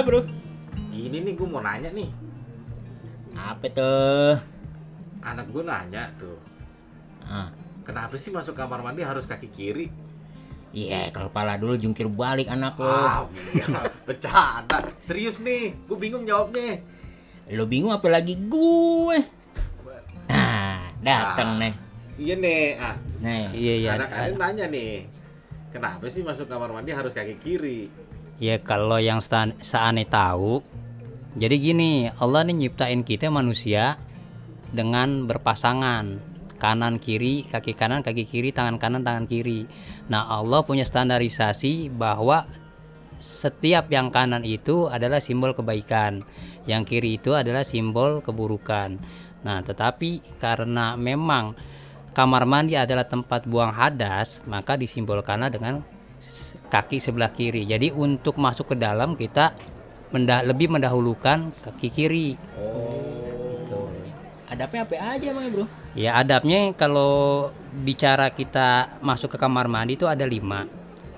Bro? Ini nih gue mau nanya nih. Apa tuh? Anak gue nanya tuh. Ah, Kenapa sih masuk kamar mandi harus kaki kiri? Iya, kalau kepala dulu jungkir balik anak lo. Ah, iya. bercanda. Serius nih, gue bingung jawabnya. Lo bingung apalagi gue. Nah, dateng Ah. nih. Iya nih, ah, Nih. Iya iya. anak anak nanya nih. Kenapa sih masuk kamar mandi harus kaki kiri? Ya kalau yang saane tahu, jadi gini, Allah nih nyiptain kita manusia dengan berpasangan kanan kiri kaki kanan kaki kiri tangan kanan tangan kiri. Nah Allah punya standarisasi bahwa setiap yang kanan itu adalah simbol kebaikan, yang kiri itu adalah simbol keburukan. Nah tetapi karena memang kamar mandi adalah tempat buang hadas, maka disimbolkanlah dengan kaki sebelah kiri. Jadi untuk masuk ke dalam kita mendah- lebih mendahulukan kaki kiri. Oh. Adabnya apa aja emang bro? Ya adabnya kalau bicara kita masuk ke kamar mandi itu ada lima.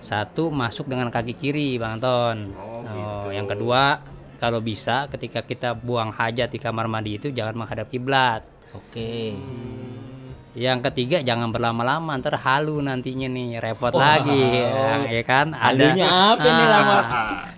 Satu masuk dengan kaki kiri, Bang Anton. Oh, gitu. yang kedua kalau bisa ketika kita buang hajat di kamar mandi itu jangan menghadap kiblat. Oke. Yang ketiga jangan berlama-lama ntar halu nantinya nih repot lagi ya, ya kan Halunya apa nih Ah, lama?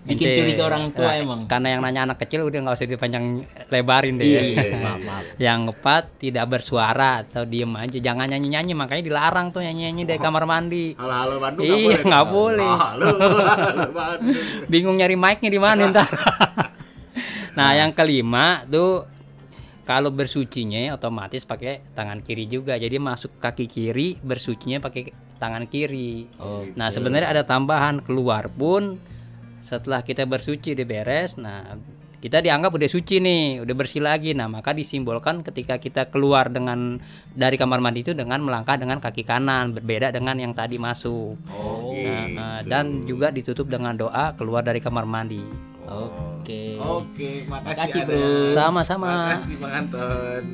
Bikin ente. curiga orang tua Nah, emang. karena yang nanya anak kecil udah nggak usah dipanjang lebarin deh Iya, maaf maaf. yang keempat tidak bersuara atau diem aja jangan nyanyi nyanyi makanya dilarang tuh nyanyi nyanyi dari kamar mandi Halo halo Bandung Iya, nggak boleh. boleh. Halo, halo Bandung. bingung nyari mic-nya di mana ntar nah yang kelima tuh kalau bersucinya otomatis pakai tangan kiri juga. Jadi masuk kaki kiri bersucinya pakai tangan kiri. Oh, nah sebenarnya ada tambahan. Keluar pun setelah kita bersuci udah beres nah kita dianggap udah suci nih udah bersih lagi. Nah maka disimbolkan ketika kita keluar dengan dari kamar mandi itu dengan melangkah dengan kaki kanan berbeda dengan yang tadi masuk. Oh, Nah, gitu. nah, dan juga ditutup dengan doa keluar dari kamar mandi. Oke. Oke, makasih, Makasih. Bro. Sama-sama. Makasih Bang Anton.